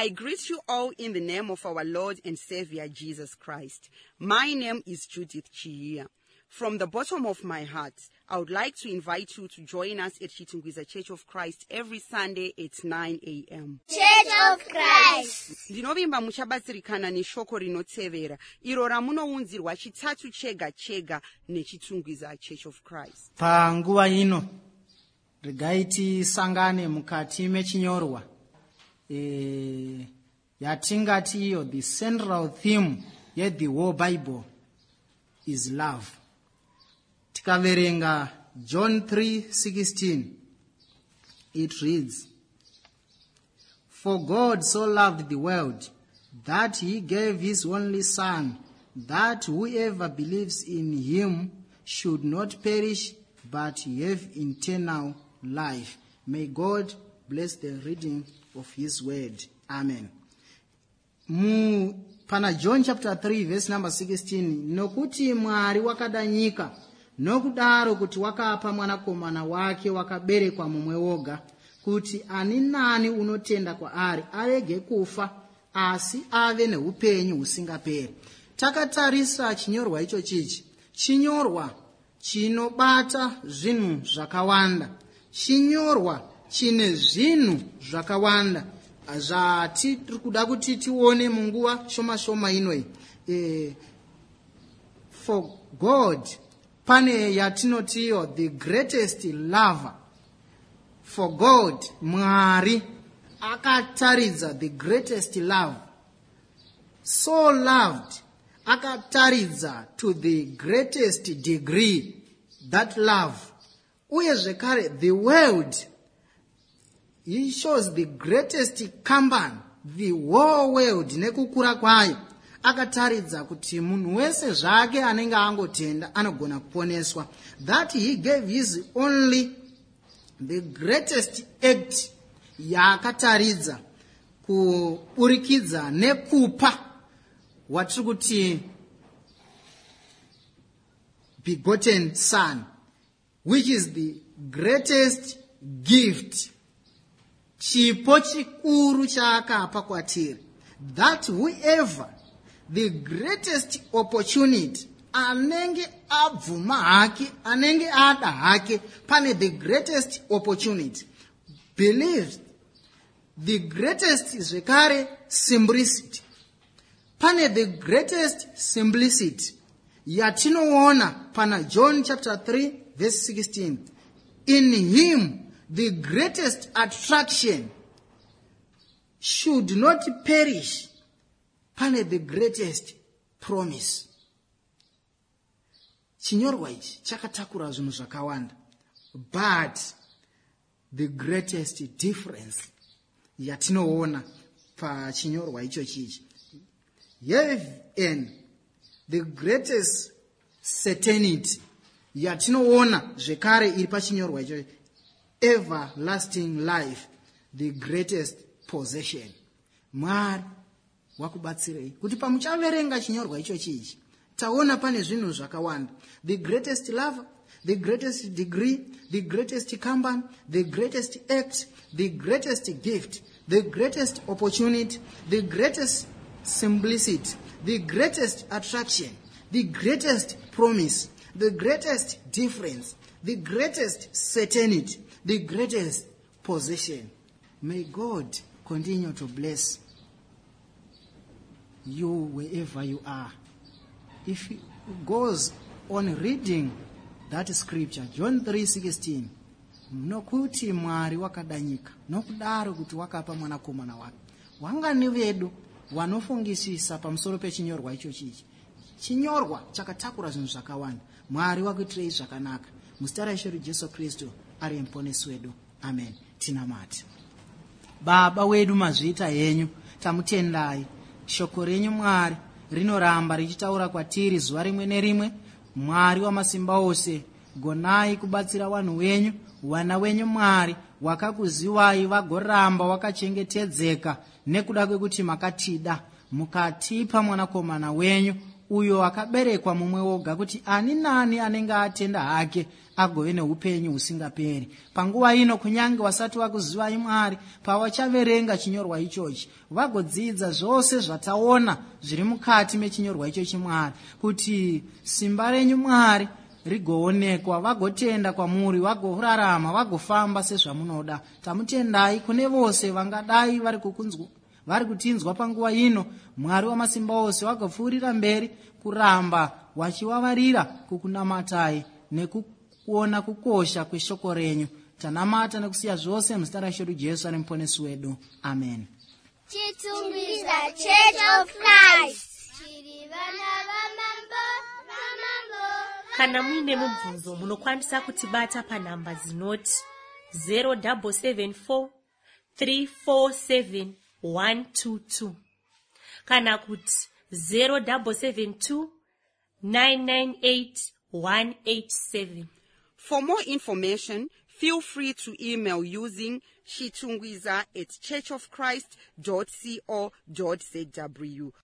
I greet you all in the name of our Lord and Savior Jesus Christ. My name is Judith Chihia. From the bottom of my heart, I would like to invite you to join us at Chitungwiza Church of Christ every Sunday at 9 a.m. Church of Christ. ndinovimba muchabatsirikana neshoko rinotevera iro ramunounzirwa chitatu chega chega nechitungwiza church of christ panguva ino regai tisangane mukati mechinyorwa Eh, e, yatingati iyo the central theme yethe whole bible is love. Tikaverenga john 3:16 it reads for god so loved the world that he gave his only son that whoever believes in him should not perish but have eternal life. May god bless the reading of his word. Amen. Pana john chapter 3 verse number 16 nokuti mwari wakada nyika nokudaro kuti wakapa mwanakomana wake wakaberekwa mumwe woga kuti ani nani unotenda kwaari arege kufa asi ave neupenyu husingaperi. Takatarisa chinyorwa icho chichi chinyorwa chinobata zvinhu zvakawanda. Chinyorwa chine zvinhu zvakawanda. Zvatiri kuda kuti tione munguva shoma shoma inoi e, for god pane yatinotiyo the greatest lover. For god mwari akataridza the greatest love. So loved akataridza to the greatest degree that love. Uye zvekare the world he shows the greatest company the whole world nekukura kwayo. Akataridza kuti munhu wese zvake anenge angotenda anogona kuponeswa. That he gave his only the greatest act yaakataridza kuburikidza nekupa. Watiri kuti begotten son which is the greatest gift chipo chikuru chaakapa kwatiri. That whoever the greatest opportunity anenge abvuma hake anenge ada hake pane the greatest opportunity. Believes the greatest zvekare simplicity. Pane the greatest simplicity yatinoona pana john chapter 3 verse 16 in him the greatest attraction should not perish pane the greatest promise. Chinyorwa ichi chakatakura zvinhu zvakawanda but the greatest difference yatinoona pachinyorwa icho chichi heaven the greatest certainty yatinoona zvekare iri pachinyorwa icho everlasting life the greatest possession mwari wakubatsirei kuti pamuchaverenga chinyorwa icho chichi taona pane zvinhu zvakawanda the greatest lover the greatest degree the greatest company the greatest act the greatest gift the greatest opportunity the greatest simplicity the greatest attraction the greatest promise the greatest difference the greatest certainty the greatest possession may god continue to bless you wherever you are. If it goes on reading that scripture john 3:16 nokuti mwari wakada nyika nokudaro kuti wakapa mwanakomana wake. Wangani vedu vanofungisisa pamusoro pechinyorwa icho chichi chinyorwa chakatakura zvinhu zvakawanda. Mwari wakuitirei zvakanaka. Muzita raishe jesu kristu ari muponesi wedu. Amen. Tinamati baba wedu mazviita henyu tamutendai. Shoko renyu mwari rinoramba richitaura kwatiri zuva rimwe nerimwe. Mwari wamasimba ose gonai kubatsira vanhu venyu vana venyu mwari wakakuziwai vagoramba wakachengetedzeka nekuda kwekuti makatida. Mukatipa mwanakomana wenyu uyo akaberekwa mumwe woga kuti ani nani anenge atenda hake agove neupenyu husingaperi. Panguva ino kunyange wasati wakuzivai mwari pavachaverenga chinyorwa ichochi vagodzidza zvose zvataona zviri mukati mechinyorwa ichochi mwari kuti simba renyu mwari rigoonekwa vagotenda kwamuri vagorarama vagofamba sezvamunoda. Tamutendai kune vose vangadai vari kukunzwa vari kutinzwa panguva ino mwari wamasimba ose wagopfuurira mberi kuramba wachivavarira kukunamatai nekuona kukosha kweshoko renyu. Tanamata nekusiya zvose muzita rashedu jesu ari muponesi wedu. Amen. Chitungwiza church of christ. Tiri vana vamambo vamambo kana muine mubvunzo munokwanisa kutibata panhamba dzinoti 0774 347 122 kana kuti 0772 998 187 For more information, feel free to email using shitungwiza at churchofchrist.co.zw